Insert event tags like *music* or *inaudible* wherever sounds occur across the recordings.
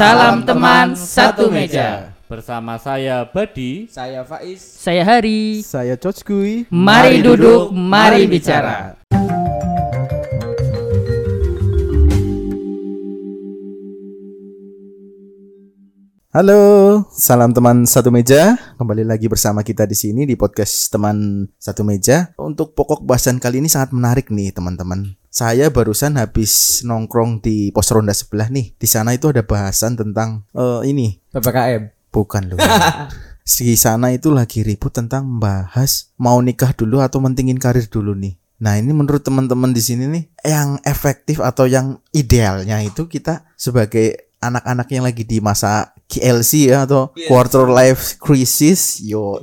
Salam teman satu meja. Bersama saya Badi. Saya Faiz. Saya Hari. Saya Coach Gui. Mari duduk, mari bicara. Halo, salam teman satu meja. Kembali lagi bersama kita di sini di podcast teman satu meja. Untuk pokok bahasan kali ini sangat menarik nih teman-teman. Saya barusan habis nongkrong di pos ronda sebelah nih. Di sana itu ada bahasan tentang eh, ini. PPKM. Bukan loh. *laughs* di sana itu lagi ribut tentang membahas mau nikah dulu atau mentingin karir dulu nih. Nah ini menurut teman-teman di sini nih yang efektif atau yang idealnya itu kita sebagai anak-anak yang lagi di masa KLC ya atau quarter life crisis yo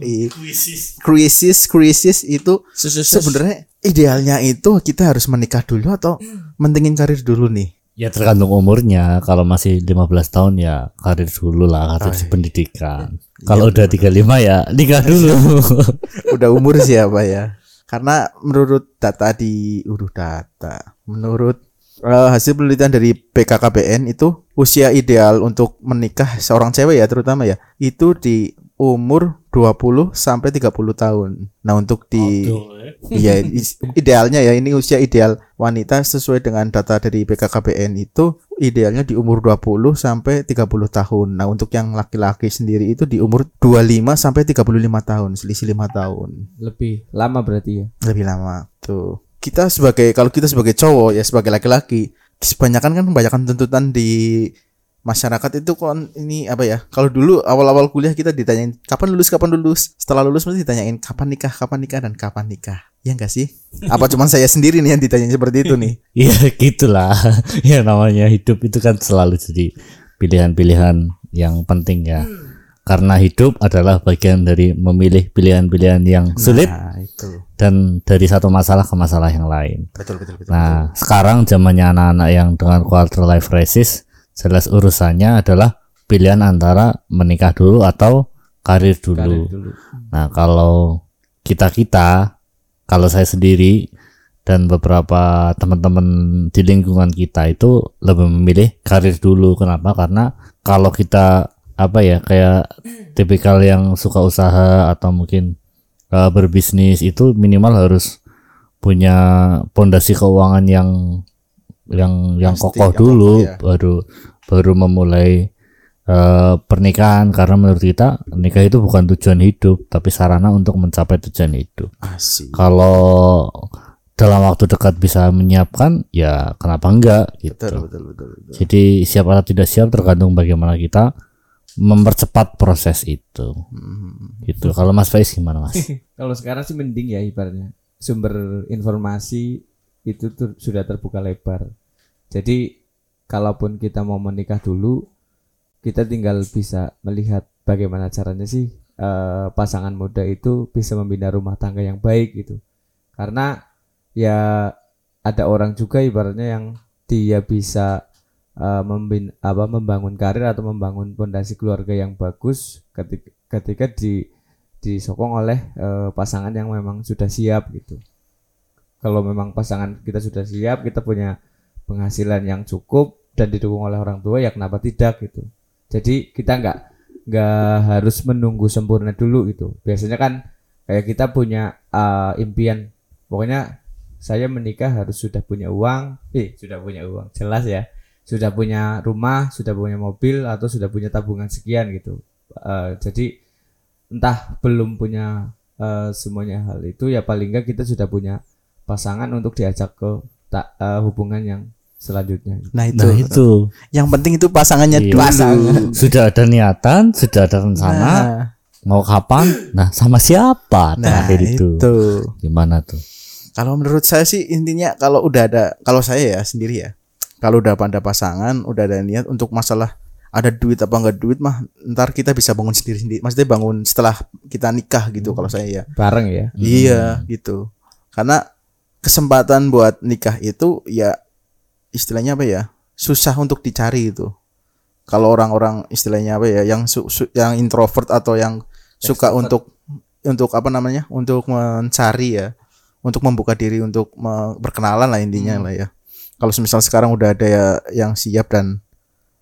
krisis. Krisis itu sebenarnya idealnya itu kita harus menikah dulu atau mentingin karir dulu nih? Ya tergantung umurnya. Kalau masih 15 tahun ya karir dulu lah, karir pendidikan. Kalau udah 35 ya nikah dulu. *laughs* udah umur siapa ya? Karena menurut data di uruh data. Menurut eh, hasil penelitian dari BKKBN itu usia ideal untuk menikah seorang cewek ya terutama ya itu di umur 20 sampai 30 tahun. Nah, untuk di Iya, is- idealnya ya ini usia ideal wanita sesuai dengan data dari BKKBN itu idealnya di umur 20 sampai 30 tahun. Nah, untuk yang laki-laki sendiri itu di umur 25 sampai 35 tahun, selisih 5 tahun. Lebih lama berarti ya. Lebih lama. Tuh. Kita sebagai kalau kita sebagai cowok ya sebagai laki-laki, kebanyakan kan kebanyakan tuntutan di masyarakat itu kon ini apa ya? Kalau dulu awal-awal kuliah kita ditanyain kapan lulus, kapan lulus. Setelah lulus mesti ditanyain kapan nikah, kapan nikah dan kapan nikah. Ya enggak sih? Apa *laughs* cuman saya sendiri nih yang ditanyain seperti itu nih? *laughs* ya gitulah. *laughs* ya namanya hidup itu kan selalu jadi pilihan-pilihan yang penting ya. Karena hidup adalah bagian dari memilih pilihan-pilihan yang sulit Nah, itu. dan dari satu masalah ke masalah yang lain. Betul betul betul. Nah, sekarang zamannya anak-anak yang dengan quarter life crisis, jelas urusannya adalah pilihan antara menikah dulu atau karir dulu. Karir dulu. Nah, kalau kita-kita, kalau saya sendiri dan beberapa teman-teman di lingkungan kita itu lebih memilih karir dulu. Kenapa? Karena kalau kita apa ya kayak tipikal yang suka usaha atau mungkin uh, berbisnis itu minimal harus punya pondasi keuangan yang yang yang Pasti, kokoh yang dulu ya. baru baru memulai eh, pernikahan karena menurut kita nikah itu bukan tujuan hidup tapi sarana untuk mencapai tujuan hidup. Asik. Kalau dalam waktu dekat bisa menyiapkan ya kenapa enggak gitu. Betul betul betul. betul. Jadi siap atau tidak siap tergantung bagaimana kita mempercepat proses itu. Hmm. Gitu. Kalau Mas Faiz gimana Mas? *laughs* Kalau sekarang sih mending ya ibaratnya. Sumber informasi itu tuh sudah terbuka lebar. Jadi kalaupun kita mau menikah dulu, kita tinggal bisa melihat bagaimana caranya sih eh, pasangan muda itu bisa membina rumah tangga yang baik gitu. Karena ya ada orang juga ibaratnya yang dia bisa eh, membin, apa membangun karir atau membangun fondasi keluarga yang bagus ketika ketika di disokong oleh eh, pasangan yang memang sudah siap gitu. Kalau memang pasangan kita sudah siap, kita punya penghasilan yang cukup dan didukung oleh orang tua, ya kenapa tidak gitu. Jadi kita nggak nggak harus menunggu sempurna dulu gitu. Biasanya kan kayak kita punya eh, impian, pokoknya saya menikah harus sudah punya uang, eh sudah punya uang, jelas ya, sudah punya rumah, sudah punya mobil atau sudah punya tabungan sekian gitu. Eh, jadi entah belum punya eh, semuanya hal itu ya paling nggak kita sudah punya pasangan untuk diajak ke tak eh, hubungan yang selanjutnya. Nah itu. Nah itu Yang penting itu pasangannya Iya. dulu. Pasangan. sudah ada niatan, sudah ada rencana, Nah, mau kapan? Nah sama siapa nah terakhir itu. itu? Gimana tuh? Kalau menurut saya sih intinya kalau udah ada kalau saya ya sendiri ya. Kalau udah pada pasangan, udah ada niat untuk masalah ada duit apa enggak duit mah ntar kita bisa bangun sendiri sendiri. Maksudnya bangun setelah kita nikah gitu kalau saya ya. Bareng ya. Iya gitu. Karena kesempatan buat nikah itu ya istilahnya apa ya? Susah untuk dicari itu. Kalau orang-orang istilahnya apa ya? Yang su- su- yang introvert atau yang suka Extrovert. untuk untuk apa namanya? Untuk mencari ya. Untuk membuka diri untuk berkenalan lah intinya lah ya. Kalau misal sekarang udah ada ya yang siap dan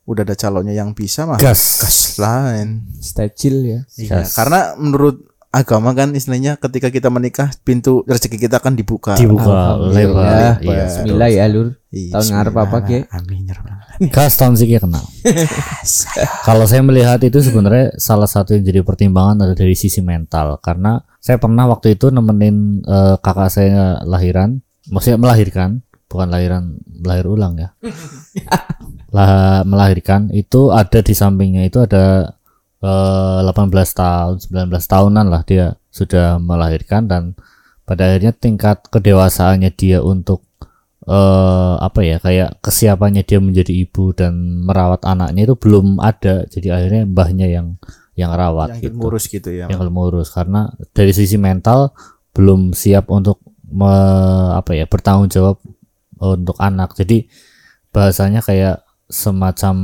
udah ada calonnya yang bisa mah gas. gas lain. stay chill ya. Iya, Gas. karena menurut agama kan istilahnya ketika kita menikah pintu rezeki kita akan dibuka. dibuka lebar Iya, iya. Bismillah ya lur. Iya, Tahun ngarep apa, Ki? Amin ya gas tahun sih kenal. *laughs* Kalau saya melihat itu sebenarnya salah satu yang jadi pertimbangan ada dari sisi mental. Karena saya pernah waktu itu nemenin eh, kakak saya lahiran maksudnya melahirkan bukan lahiran lahir ulang ya. *laughs* Lah melahirkan itu ada di sampingnya itu ada eh, 18 tahun 19 tahunan lah dia sudah melahirkan dan pada akhirnya tingkat kedewasaannya dia untuk eh apa ya kayak kesiapannya dia menjadi ibu dan merawat anaknya itu belum ada. Jadi akhirnya mbahnya yang yang rawat Yang gitu. ngurus gitu ya. yang ngurus karena dari sisi mental belum siap untuk me- apa ya bertanggung jawab untuk anak. Jadi bahasanya kayak semacam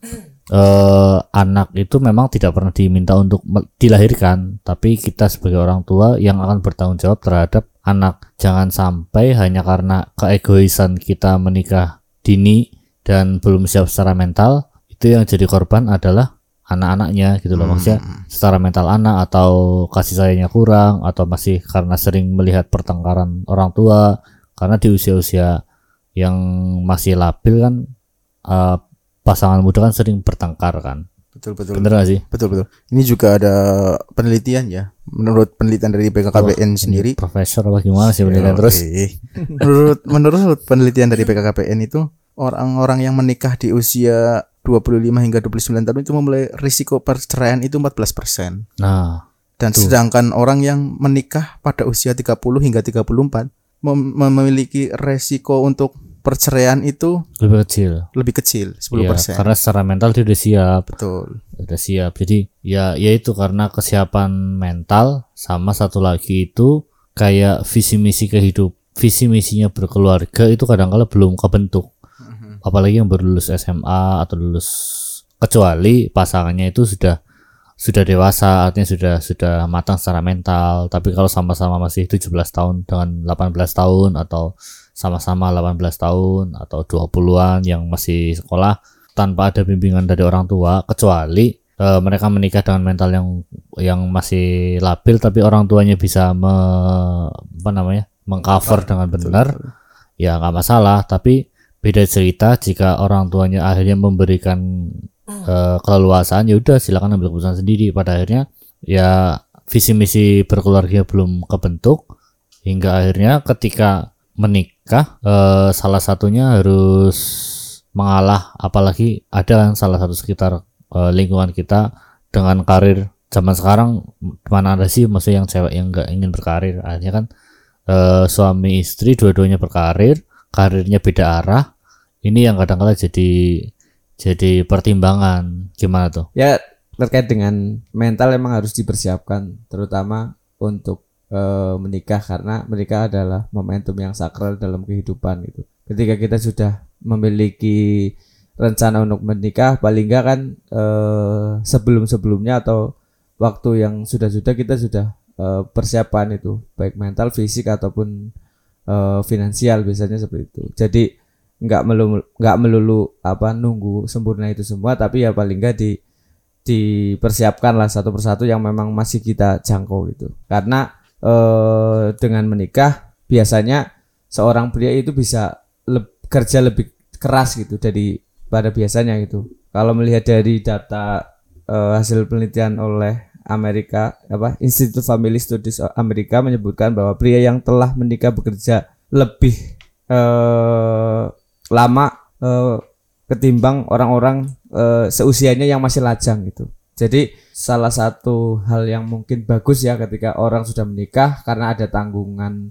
*clears throat* eh anak itu memang tidak pernah diminta untuk dilahirkan. Tapi kita sebagai orang tua yang akan bertanggung jawab terhadap anak. Jangan sampai hanya karena keegoisan kita menikah dini dan belum siap secara mental itu yang jadi korban adalah anak-anaknya gitu loh. Maksudnya secara mental anak atau kasih sayangnya kurang atau masih karena sering melihat pertengkaran orang tua karena di usia-usia yang masih labil kan eh, pasangan muda kan sering bertengkar kan Betul betul. bener gak sih Betul betul. Ini juga ada penelitian ya. Menurut penelitian dari BKKBN sendiri. profesor apa gimana sih penelitian terus Oke. menurut menurut penelitian dari BKKBN itu orang-orang yang menikah di usia 25 hingga 29 tahun itu memulai risiko perceraian itu 14%. nah Dan sedangkan orang yang menikah pada usia 30 hingga 34 mem- memiliki resiko untuk perceraian itu lebih kecil. lebih kecil 10%. Iya, karena secara mental dia udah siap. Betul. udah siap. Jadi ya ya itu karena kesiapan mental sama satu lagi itu kayak visi misi kehidup visi misinya berkeluarga itu kadang-kala belum kebentuk. Apalagi yang baru lulus SMA atau lulus kecuali pasangannya itu sudah sudah dewasa artinya sudah sudah matang secara mental. Tapi kalau sama-sama masih 17 tahun dengan 18 tahun atau sama-sama 18 tahun atau 20-an yang masih sekolah tanpa ada bimbingan dari orang tua kecuali eh, mereka menikah dengan mental yang yang masih labil tapi orang tuanya bisa me, apa namanya mengcover dengan benar ya nggak masalah. Tapi beda cerita jika orang tuanya akhirnya memberikan eh, keleluasaan ya udah silakan ambil keputusan sendiri. Pada akhirnya ya visi misi berkeluarga belum kebentuk hingga akhirnya ketika menikah eh, salah satunya harus mengalah apalagi ada yang salah satu sekitar eh, lingkungan kita dengan karir zaman sekarang mana ada sih maksudnya yang cewek yang nggak ingin berkarir. Akhirnya kan eh, suami istri dua-duanya berkarir karirnya beda arah. Ini yang kadang-kala jadi jadi pertimbangan gimana tuh? Ya terkait dengan mental emang harus dipersiapkan terutama untuk eh, menikah karena menikah adalah momentum yang sakral dalam kehidupan gitu. Ketika kita sudah memiliki rencana untuk menikah paling enggak kan eh, sebelum sebelumnya atau waktu yang sudah sudah kita sudah eh, persiapan itu. Baik mental fisik ataupun eh, finansial biasanya seperti itu. Jadi nggak melulu nggak melulu apa nunggu sempurna itu semua tapi ya paling nggak di dipersiapkan lah satu persatu yang memang masih kita jangkau gitu. Karena eh, dengan menikah biasanya seorang pria itu bisa leb- kerja lebih keras gitu dari pada biasanya gitu. Kalau melihat dari data eh, hasil penelitian oleh Amerika apa Institute Family Studies Amerika menyebutkan bahwa pria yang telah menikah bekerja lebih eh, lama eh, ketimbang orang-orang eh, seusianya yang masih lajang gitu. Jadi salah satu hal yang mungkin bagus ya ketika orang sudah menikah karena ada tanggungan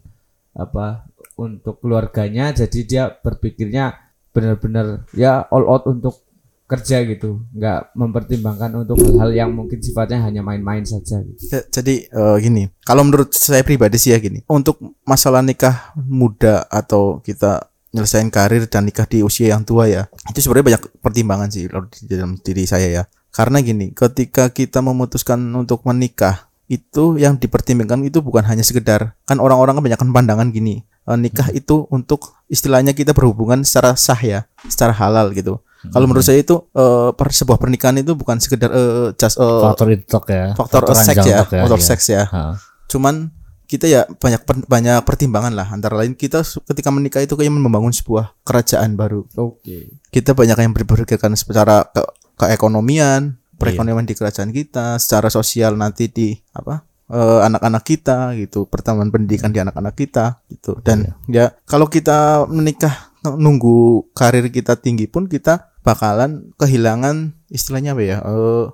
apa untuk keluarganya jadi dia berpikirnya benar-benar ya all out untuk kerja gitu nggak mempertimbangkan untuk hal-hal yang mungkin sifatnya hanya main-main saja gitu. Ja- Jadi eh, gini, kalau menurut saya pribadi sih ya gini, untuk masalah nikah muda atau kita nyelesain karir dan nikah di usia yang tua ya, itu sebenarnya banyak pertimbangan sih kalau di dalam diri saya ya. Karena gini, ketika kita memutuskan untuk menikah, itu yang dipertimbangkan itu bukan hanya sekedar kan orang-orang kebanyakan pandangan gini, eh, nikah itu untuk istilahnya kita berhubungan secara sah ya, secara halal gitu. Kalau menurut saya itu eh, per- sebuah pernikahan itu bukan sekedar eh, just eh, faktor itu ya faktor seks ranjang ya, tok faktor iya. seks ya. Ha. Cuman kita ya banyak per- banyak pertimbangan lah antara lain kita ketika menikah itu kayak membangun sebuah kerajaan baru. Oke. Kita banyak yang berpikirkan secara ke keekonomian, perekonomian di kerajaan kita, secara sosial nanti di apa? eh, anak-anak kita gitu, pertambahan pendidikan di anak-anak kita gitu. Dan ya kalau kita menikah nunggu karir kita tinggi pun kita bakalan kehilangan istilahnya apa ya? eh,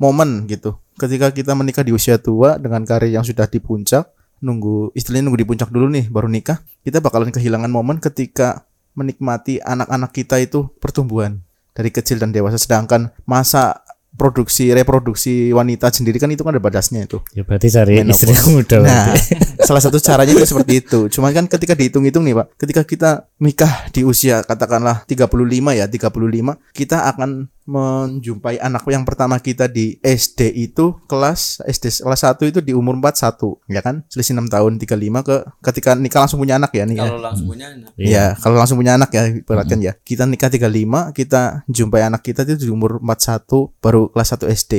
momen gitu. Ketika kita menikah di usia tua dengan karir yang sudah di puncak, nunggu istilahnya nunggu di puncak dulu nih baru nikah, kita bakalan kehilangan momen ketika menikmati anak-anak kita itu pertumbuhan dari kecil dan dewasa sedangkan masa produksi reproduksi wanita sendiri kan itu kan ada batasnya itu. ya berarti cari Menopause. istri yang muda Nah, *laughs* salah satu caranya itu seperti itu. Cuman kan ketika dihitung-hitung nih, Pak, ketika kita nikah di usia katakanlah 35 ya, 35, kita akan menjumpai anak yang pertama kita di SD itu kelas SD kelas 1 itu di umur 41, ya kan? Selisih 6 tahun 35 ke ketika nikah langsung punya anak ya nih ya. Kalau langsung punya anak. Iya, kalau langsung punya anak ya, ibaratkan ya. Kita nikah 35, kita jumpai anak kita itu di umur 41 baru kelas 1 SD.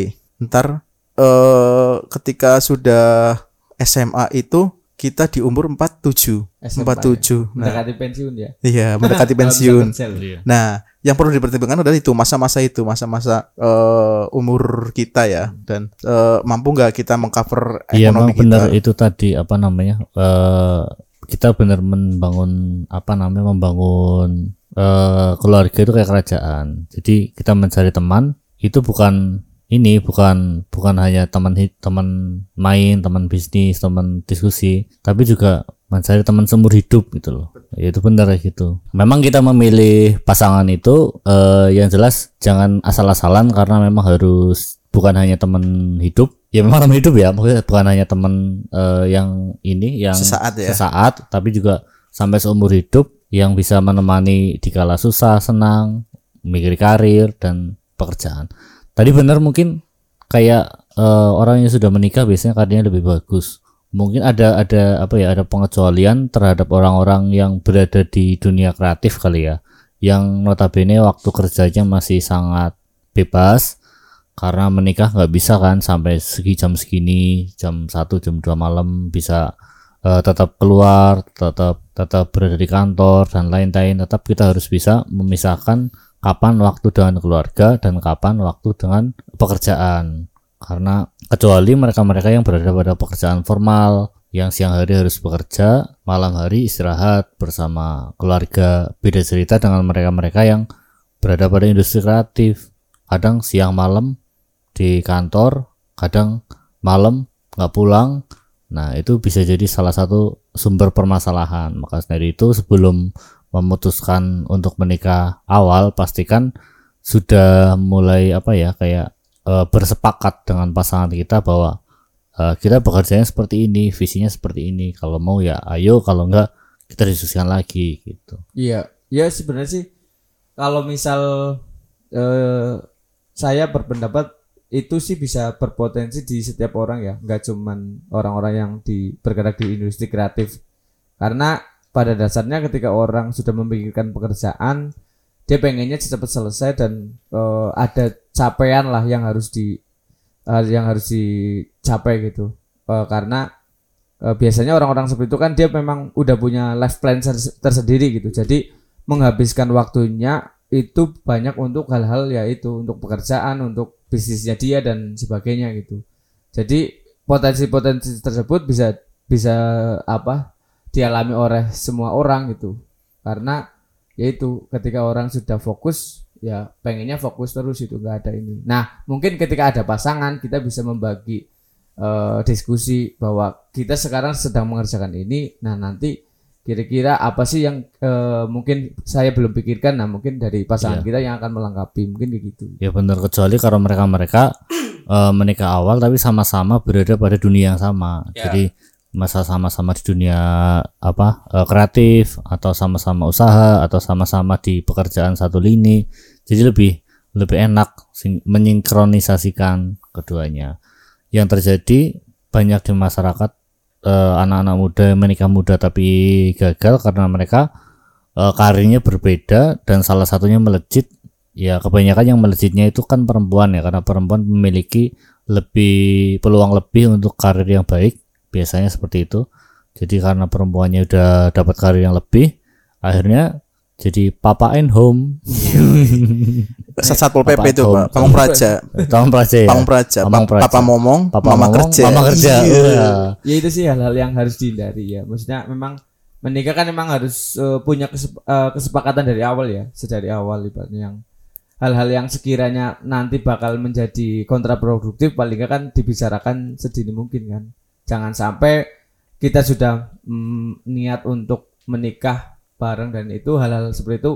Ntar eh ketika sudah SMA itu kita di umur 47. SMA 47. Nah, Mendekati pensiun ya. iya, *laughs* mendekati pensiun. Iya. Nah, yang perlu dipertimbangkan adalah itu masa-masa itu, masa-masa eh, umur kita ya dan eh, mampu nggak kita mengcover Iya ekonomi memang benar kita. itu tadi apa namanya eh kita benar membangun apa namanya membangun eh keluarga itu kayak kerajaan. Jadi kita mencari teman itu bukan ini bukan bukan hanya teman teman main, teman bisnis, teman diskusi, tapi juga mencari teman seumur hidup gitu loh. Ya, itu benar gitu. Memang kita memilih pasangan itu eh yang jelas jangan asal-asalan karena memang harus bukan hanya teman hidup ya memang teman hidup ya maksudnya bukan hanya teman eh, yang ini yang Sesaat ya. sesaat, tapi juga sampai seumur hidup yang bisa menemani di kala susah senang mikir karir dan pekerjaan tadi benar mungkin kayak eh, orang yang sudah menikah biasanya karirnya lebih bagus. Mungkin ada ada apa ya ada pengecualian terhadap orang-orang yang berada di dunia kreatif kali ya. Yang notabene waktu kerjanya masih sangat bebas karena menikah nggak bisa kan sampai segi jam segini jam 1 jam 2 malam bisa eh, tetap keluar tetap tetap berada di kantor dan lain-lain. Tetap kita harus bisa memisahkan kapan waktu dengan keluarga dan kapan waktu dengan pekerjaan. Karena kecuali mereka-mereka yang berada pada pekerjaan formal yang siang hari harus bekerja malam hari istirahat bersama keluarga. Beda cerita dengan mereka-mereka yang berada pada industri kreatif. Kadang siang malam di kantor kadang malam nggak pulang. Nah itu bisa jadi salah satu sumber permasalahan. Maka dari itu sebelum memutuskan untuk menikah awal pastikan sudah mulai apa ya kayak eh, bersepakat dengan pasangan kita bahwa eh, kita bekerjanya seperti ini visinya seperti ini. Kalau mau ya ayo kalau enggak kita diskusikan lagi gitu. Iya, ya sebenarnya sih kalau misal eh, saya berpendapat itu sih bisa berpotensi di setiap orang ya, nggak cuman orang-orang yang di bergerak di industri kreatif. Karena pada dasarnya ketika orang sudah memikirkan pekerjaan, dia pengennya cepat selesai dan eh, ada capaian lah yang harus di eh, yang harus dicapai gitu. Eh, karena eh, biasanya orang-orang seperti itu kan dia memang udah punya life plan ter- tersendiri gitu. Jadi menghabiskan waktunya itu banyak untuk hal-hal ya itu untuk pekerjaan, untuk bisnisnya dia dan sebagainya gitu. Jadi potensi-potensi tersebut bisa bisa apa dialami oleh semua orang gitu. Karena yaitu ketika orang sudah fokus ya pengennya fokus terus itu nggak ada ini. Nah mungkin ketika ada pasangan kita bisa membagi eh, diskusi bahwa kita sekarang sedang mengerjakan ini. Nah nanti kira-kira apa sih yang eh, mungkin saya belum pikirkan. Nah mungkin dari pasangan Iya. kita yang akan melengkapi mungkin kayak gitu. ya benar kecuali kalau mereka mereka menikah awal tapi sama-sama berada pada dunia yang sama jadi masa sama-sama di dunia apa eh, kreatif atau sama-sama usaha atau sama-sama di pekerjaan satu lini. Jadi lebih lebih enak menyinkronisasikan keduanya. Yang terjadi banyak di masyarakat eh, anak-anak muda yang menikah muda tapi gagal karena mereka eh, karirnya berbeda dan salah satunya melejit. Ya kebanyakan yang melejitnya itu kan perempuan ya karena perempuan memiliki lebih peluang lebih untuk karir yang baik biasanya seperti itu jadi karena perempuannya udah dapat karir yang lebih akhirnya jadi papa and home *laughs* Satpol PP itu. Pak, Pamong Praja. Pamong Praja ya Pamong Praja. Pamong Pa- Praja. Papa ngomong, Papa mama ngomong, kerja. mama kerja Iya. Iya. ya itu sih hal-hal yang harus dihindari ya maksudnya memang menikah kan memang harus eh, punya kesep- eh, kesepakatan dari awal ya sedari awal ibaratnya yang hal-hal yang sekiranya nanti bakal menjadi kontraproduktif paling kan dibicarakan sedini mungkin kan jangan sampai kita sudah mm, niat untuk menikah bareng dan itu hal-hal seperti itu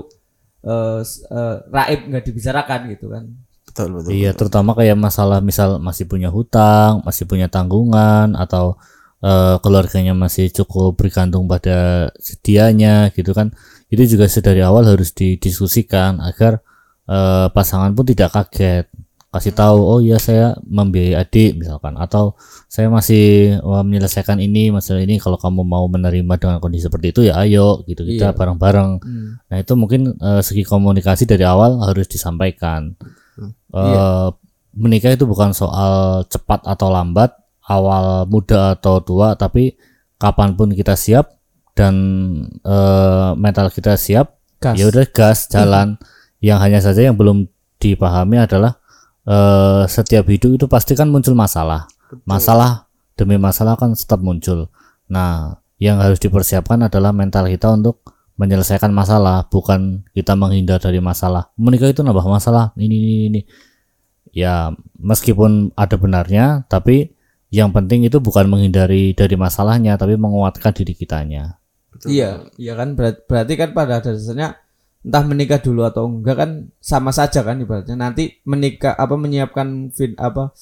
eh, s- eh, raib nggak dibicarakan gitu kan Betul, betul. Iya, terutama kayak masalah misal masih punya hutang, masih punya tanggungan atau eh, keluarganya masih cukup bergantung pada sedianya gitu kan. Itu juga sedari awal harus didiskusikan agar eh, pasangan pun tidak kaget. Kasih tahu, oh iya saya membiayai adik misalkan atau saya masih menyelesaikan ini masalah ini kalau kamu mau menerima dengan kondisi seperti itu ya ayo gitu kita Iya. bareng-bareng. Hmm. Nah itu mungkin eh, segi komunikasi dari awal harus disampaikan. Eh, Iya. Menikah itu bukan soal cepat atau lambat, awal muda atau tua, tapi kapan pun kita siap dan eh, mental kita siap, ya udah gas jalan. Yang hanya saja yang belum dipahami adalah eh, setiap hidup itu pasti kan muncul masalah. Masalah demi masalah kan tetap muncul. Nah, yang harus dipersiapkan adalah mental kita untuk menyelesaikan masalah, bukan kita menghindar dari masalah. Menikah itu nambah masalah, ini ini ini. Ya, meskipun ada benarnya, tapi yang penting itu bukan menghindari dari masalahnya, tapi menguatkan diri kitanya. Iya, iya kan berat- berarti kan pada dasarnya entah menikah dulu atau enggak kan sama saja kan ibaratnya nanti menikah apa menyiapkan fin, apa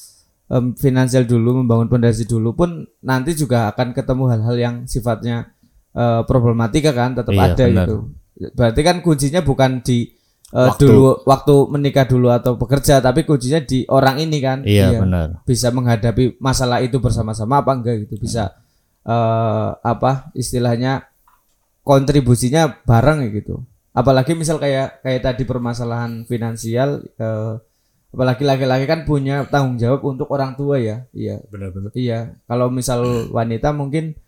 em, finansial dulu membangun pondasi dulu pun nanti juga akan ketemu hal-hal yang sifatnya eh, problematika kan tetap Iya, ada benar. gitu. Berarti kan kuncinya bukan di eh, Waktu. dulu waktu menikah dulu atau bekerja tapi kuncinya di orang ini kan. Iya, benar. bisa menghadapi masalah itu bersama-sama apa enggak gitu bisa eh apa istilahnya kontribusinya bareng gitu apalagi misal kayak kayak tadi permasalahan finansial eh, apalagi laki-laki kan punya tanggung jawab untuk orang tua ya. Iya. Benar-benar. iya. Kalau misal wanita mungkin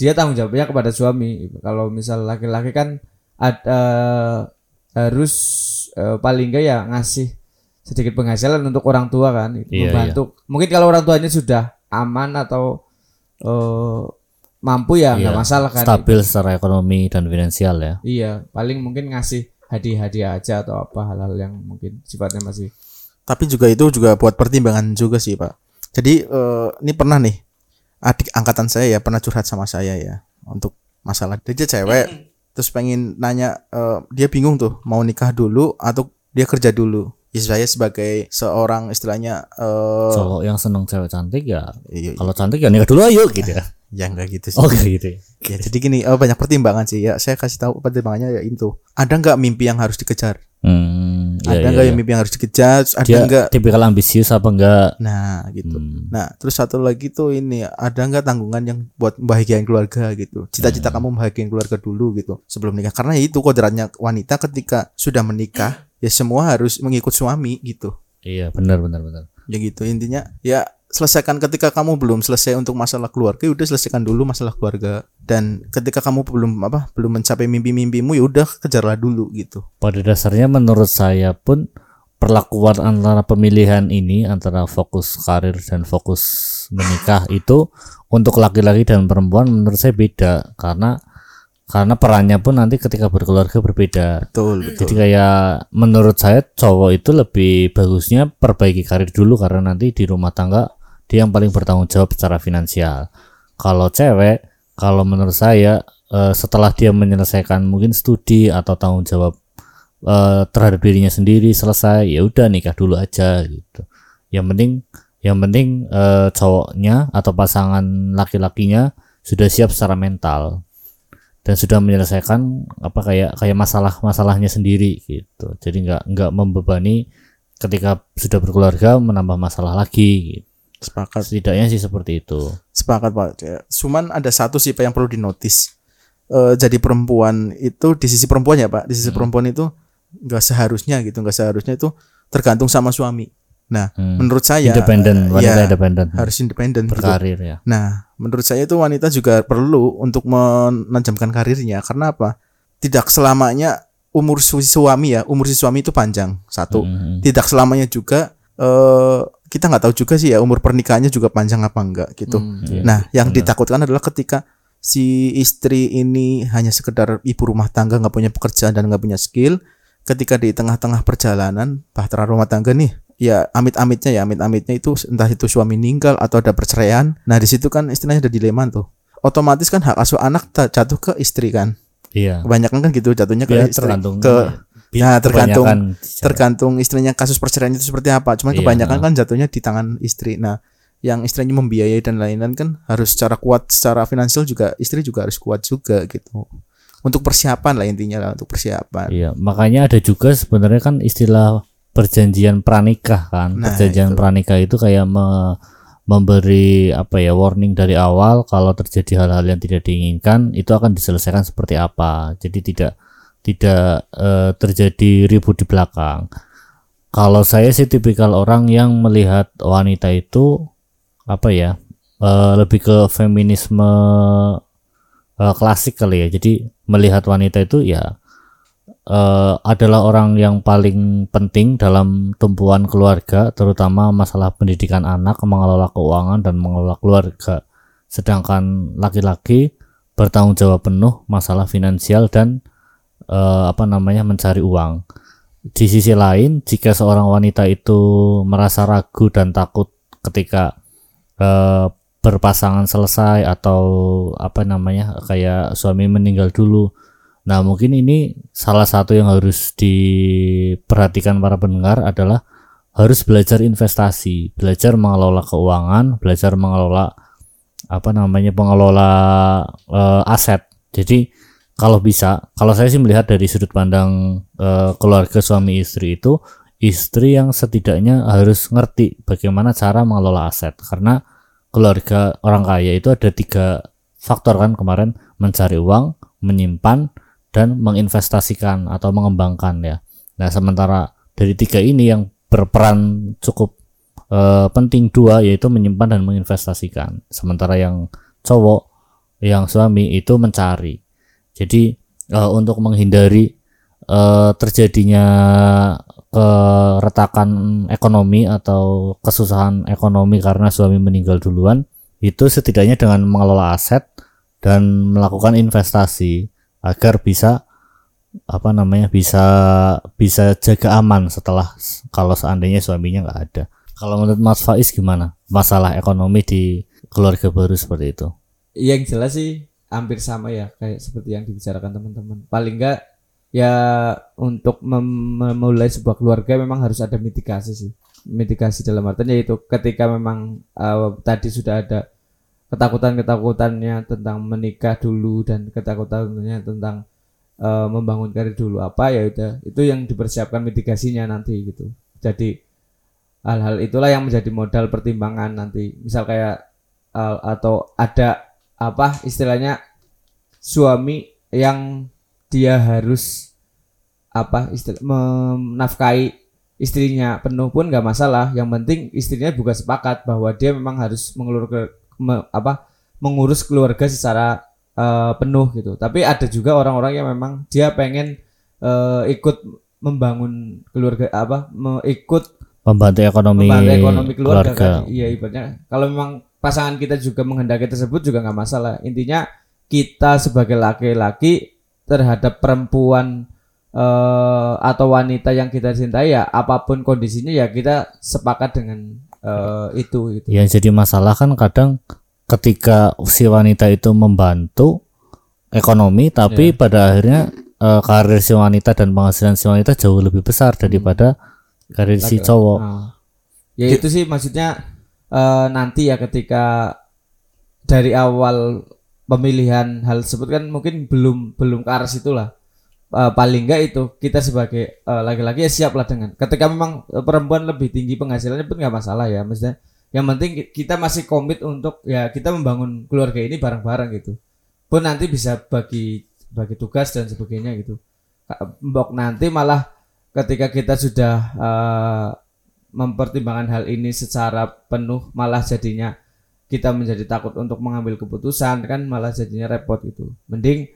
dia tanggung jawabnya kepada suami. Kalau misal laki-laki kan ada harus eh, paling enggak ya ngasih sedikit penghasilan untuk orang tua kan. Iya, membantu. mungkin kalau orang tuanya sudah aman atau eh, mampu ya nggak Iya, masalah kan Stabil secara ekonomi dan finansial ya. iya paling mungkin ngasih hadiah-hadiah aja atau apa hal-hal yang mungkin sifatnya masih Tapi juga itu juga buat pertimbangan juga sih Pak. Jadi eh, ini pernah nih adik angkatan saya ya pernah curhat sama saya ya untuk masalah dia cewek terus pengen nanya eh, dia bingung tuh mau nikah dulu atau dia kerja dulu. Ya saya sebagai seorang istilahnya eh Cowok yang seneng cewek cantik ya, iya, iya. kalau cantik ya nikah dulu ayo gitu ya. Ya enggak gitu sih. Oh gitu. ya. Ya, jadi gini, eh, banyak pertimbangan sih ya. Saya kasih tahu pertimbangannya ya itu. Ada nggak mimpi yang harus dikejar? Hmm, iya, ada iya, nggak iya. yang mimpi yang harus dikejar? Ada Dia nggak? tipikal ambisius apa enggak? Nah, gitu. Hmm. Nah, terus satu lagi tuh ini ada nggak tanggungan yang buat membahagiain keluarga gitu? Hmm. Cita-cita kamu membahagiain keluarga dulu gitu sebelum nikah. Karena itu kodratnya wanita ketika sudah menikah ya semua harus mengikut suami gitu. Iya, benar benar benar. Ya gitu intinya ya selesaikan ketika kamu belum selesai untuk masalah keluarga ya udah selesaikan dulu masalah keluarga dan ketika kamu belum apa belum mencapai mimpi-mimpimu ya udah kejarlah dulu gitu. Pada dasarnya menurut saya pun perlakuan antara pemilihan ini antara fokus karir dan fokus menikah itu untuk laki-laki dan perempuan menurut saya beda karena karena perannya pun nanti ketika berkeluarga berbeda. Betul, betul. Jadi kayak menurut saya cowok itu lebih bagusnya perbaiki karir dulu karena nanti di rumah tangga dia yang paling bertanggung jawab secara finansial. Kalau cewek, kalau menurut saya eh, setelah dia menyelesaikan mungkin studi atau tanggung jawab eh, terhadap dirinya sendiri selesai, ya udah nikah dulu aja gitu. Yang penting yang penting eh, cowoknya atau pasangan laki-lakinya sudah siap secara mental dan sudah menyelesaikan apa kayak kayak masalah masalahnya sendiri gitu jadi nggak nggak membebani ketika sudah berkeluarga menambah masalah lagi gitu. Sepakat. setidaknya sih seperti itu Sepakat Pak. Ya, Cuman ada satu sih Pak yang perlu dinotis. Eh jadi perempuan itu di sisi perempuan ya Pak, di sisi perempuan itu nggak seharusnya gitu nggak seharusnya itu tergantung sama suami nah Hmm. menurut saya independen, wanita ya, independen. harus independen gitu. berkarir ya. Nah, menurut saya itu wanita juga perlu untuk menajamkan karirnya karena apa? Tidak selamanya umur su- suami ya, umur si suami itu panjang satu. Hmm. Tidak selamanya juga eh kita nggak tahu juga sih ya umur pernikahannya juga panjang apa enggak gitu. Hmm. Iya. Nah, yang benar. ditakutkan adalah ketika si istri ini hanya sekedar ibu rumah tangga nggak punya pekerjaan dan nggak punya skill, ketika di tengah-tengah perjalanan bahtera rumah tangga nih, ya amit-amitnya ya amit-amitnya itu entah itu suami meninggal atau ada perceraian. Nah di situ kan istilahnya ada dilema tuh. Otomatis kan hak asuh anak jatuh ke istri kan. Iya. Kebanyakan kan gitu jatuhnya ke Ya, istri. tergantung ke Nah, tergantung- tergantung istrinya kasus perceraian itu seperti apa. Cuman Iya, kebanyakan nah. kan jatuhnya di tangan istri. Nah, yang istrinya membiayai dan lain-lain kan harus secara kuat secara finansial juga istri juga harus kuat juga gitu. Untuk persiapan lah intinya lah untuk persiapan. Iya, makanya ada juga sebenarnya kan istilah perjanjian pranikah kan. Nah, perjanjian itu. pranikah itu kayak me- memberi apa ya warning dari awal kalau terjadi hal-hal yang tidak diinginkan itu akan diselesaikan seperti apa. Jadi tidak tidak eh, terjadi ribut di belakang. Kalau saya sih tipikal orang yang melihat wanita itu apa ya eh, lebih ke feminisme eh, klasik kali ya. Jadi melihat wanita itu ya eh, adalah orang yang paling penting dalam tumpuan keluarga, terutama masalah pendidikan anak, mengelola keuangan dan mengelola keluarga. Sedangkan laki-laki bertanggung jawab penuh masalah finansial dan eh, apa namanya mencari uang. Di sisi lain, jika seorang wanita itu merasa ragu dan takut ketika eh, berpasangan selesai atau apa namanya kayak suami meninggal dulu, Nah, mungkin ini salah satu yang harus diperhatikan para pendengar adalah harus belajar investasi, belajar mengelola keuangan, belajar mengelola apa namanya pengelola eh, aset. Jadi kalau bisa, kalau saya sih melihat dari sudut pandang eh, keluarga suami istri itu, istri yang setidaknya harus ngerti bagaimana cara mengelola aset karena keluarga orang kaya itu ada tiga faktor kan kemarin mencari uang, menyimpan dan menginvestasikan atau mengembangkan ya. Nah, sementara dari tiga ini yang berperan cukup eh, penting dua yaitu menyimpan dan menginvestasikan. Sementara yang cowok, yang suami itu mencari. Jadi eh, untuk menghindari eh, terjadinya keretakan ekonomi atau kesusahan ekonomi karena suami meninggal duluan, itu setidaknya dengan mengelola aset dan melakukan investasi agar bisa apa namanya bisa bisa jaga aman setelah kalau seandainya suaminya nggak ada. Kalau menurut Mas Faiz gimana masalah ekonomi di keluarga baru seperti itu? Yang jelas sih hampir sama ya kayak seperti yang dibicarakan teman-teman. Paling enggak ya untuk mem- memulai sebuah keluarga memang harus ada mitigasi sih. Mitigasi dalam artian yaitu ketika memang eh, tadi sudah ada ketakutan-ketakutannya tentang menikah dulu dan ketakutannya tentang eh, membangun karir dulu apa ya udah itu yang dipersiapkan mitigasinya nanti gitu. Jadi hal-hal itulah yang menjadi modal pertimbangan nanti. Misal kayak eh, atau ada apa istilahnya suami yang dia harus apa istilah menafkahi istrinya penuh pun nggak masalah yang penting istrinya juga sepakat bahwa dia memang harus mengulur me- apa mengurus keluarga secara eh, penuh gitu tapi ada juga orang-orang yang memang dia pengen eh, ikut membangun keluarga apa me- ikut Membantu ekonomi, membantu ekonomi keluarga, keluarga. kan. Iya ibaratnya kalau memang pasangan kita juga menghendaki tersebut juga nggak masalah. Intinya kita sebagai laki-laki terhadap perempuan eh, atau wanita yang kita cintai ya apa pun kondisinya ya kita sepakat dengan eh, itu gitu. Yang jadi masalah kan kadang ketika si wanita itu membantu ekonomi tapi pada akhirnya eh, karir si wanita dan penghasilan si wanita jauh lebih besar daripada karir si cowok. Nah, ya itu sih maksudnya eh, nanti ya ketika dari awal pemilihan hal tersebut kan mungkin belum belum ke arah situ lah. Eh, paling enggak itu kita sebagai eh, laki-laki ya siap lah dengan ketika memang perempuan lebih tinggi penghasilannya pun nggak masalah ya maksudnya yang penting ki- kita masih komit untuk ya kita membangun keluarga ini bareng-bareng gitu pun nanti bisa bagi bagi tugas dan sebagainya gitu mbok nanti malah ketika kita sudah eh, mempertimbangkan hal ini secara penuh malah jadinya kita menjadi takut untuk mengambil keputusan kan malah jadinya repot gitu mending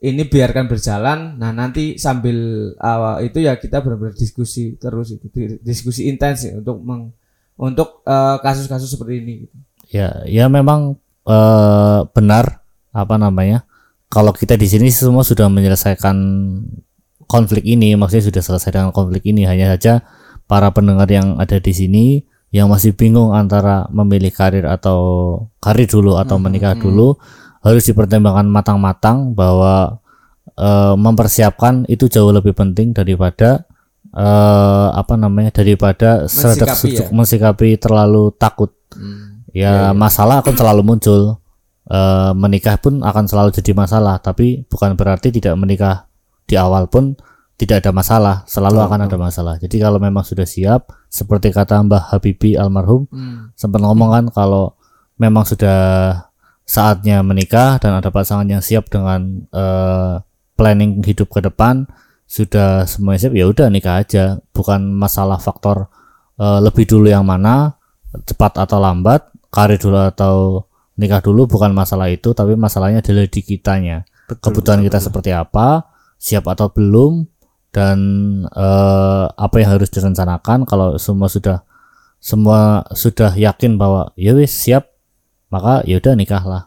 ini biarkan berjalan nah nanti sambil awal itu ya kita benar-benar diskusi terus itu di- diskusi intens ya untuk meng, untuk eh, kasus-kasus seperti ini gitu. Ya, ya memang eh, benar apa namanya? Kalau kita di sini semua sudah menyelesaikan konflik ini, maksudnya sudah selesai dengan konflik ini. Hanya saja para pendengar yang ada di sini yang masih bingung antara memilih karir atau karir dulu atau menikah dulu harus dipertimbangkan matang-matang bahwa eh, mempersiapkan itu jauh lebih penting daripada eh, apa namanya daripada sujuk ya? mensikapi terlalu takut. Ya masalah akan selalu muncul. Eh, menikah pun akan selalu jadi masalah tapi bukan berarti tidak menikah di awal pun tidak ada masalah selalu akan ada masalah. Jadi kalau memang sudah siap seperti kata Mbah Habibie almarhum sempat ngomong kan kalau memang sudah saatnya menikah dan ada pasangan yang siap dengan eh, planning hidup ke depan sudah semuanya siap ya udah nikah aja. Bukan masalah faktor eh, lebih dulu yang mana cepat atau lambat karir dulu atau nikah dulu bukan masalah itu tapi masalahnya adalah di kitanya. Kebutuhan kita seperti apa siap atau belum dan eh, apa yang harus direncanakan kalau semua sudah semua sudah yakin bahwa ya wis siap maka ya udah nikahlah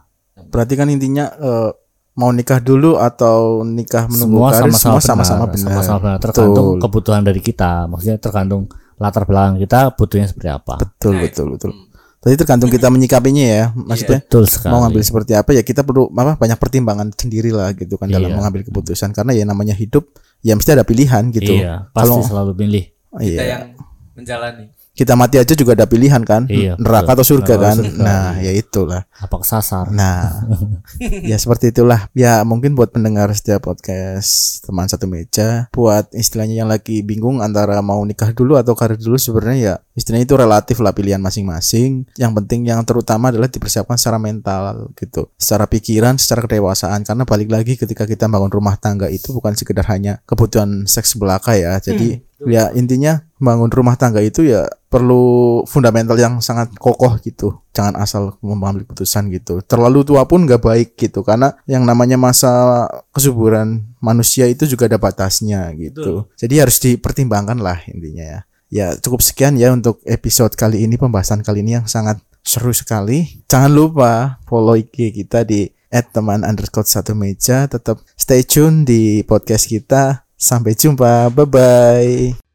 Berarti kan intinya eh, mau nikah dulu atau nikah menunggu semua karir sama-sama semua sama-sama benar. sama-sama benar tergantung Betul. kebutuhan dari kita maksudnya tergantung latar belakang kita butuhnya seperti apa Betul, betul, betul. Tadi tergantung kita menyikapinya ya. Maksudnya betul sekali mau ngambil seperti apa ya kita perlu apa banyak pertimbangan sendiri lah gitu kan dalam Iya. mengambil keputusan karena ya namanya hidup ya mesti ada pilihan gitu. iya pasti Kalau selalu pilih iya. menjalani kita mati aja juga ada pilihan kan. Iya, neraka atau betul. surga Neraka kan. atau surga, nah ya itulah. Apa kesasar? Nah *laughs* ya seperti itulah. Ya mungkin buat pendengar setiap podcast teman satu meja buat istilahnya yang lagi bingung antara mau nikah dulu atau karir dulu sebenarnya ya istilahnya itu relatif lah pilihan masing-masing. Yang penting yang terutama adalah dipersiapkan secara mental gitu. Secara pikiran secara kedewasaan. Karena balik lagi ketika kita bangun rumah tangga itu bukan sekedar hanya kebutuhan seks belaka ya. Jadi ya intinya bangun rumah tangga itu ya perlu fundamental yang sangat kokoh gitu. Jangan asal mengambil keputusan gitu. Terlalu tua pun nggak baik gitu karena yang namanya masa kesuburan manusia itu juga ada batasnya gitu. Jadi harus dipertimbangkan lah intinya ya. Ya cukup sekian ya untuk episode kali ini pembahasan kali ini yang sangat seru sekali. Jangan lupa follow IG kita di teman underscore satu meja. Tetap stay tune di podcast kita sampai jumpa bye bye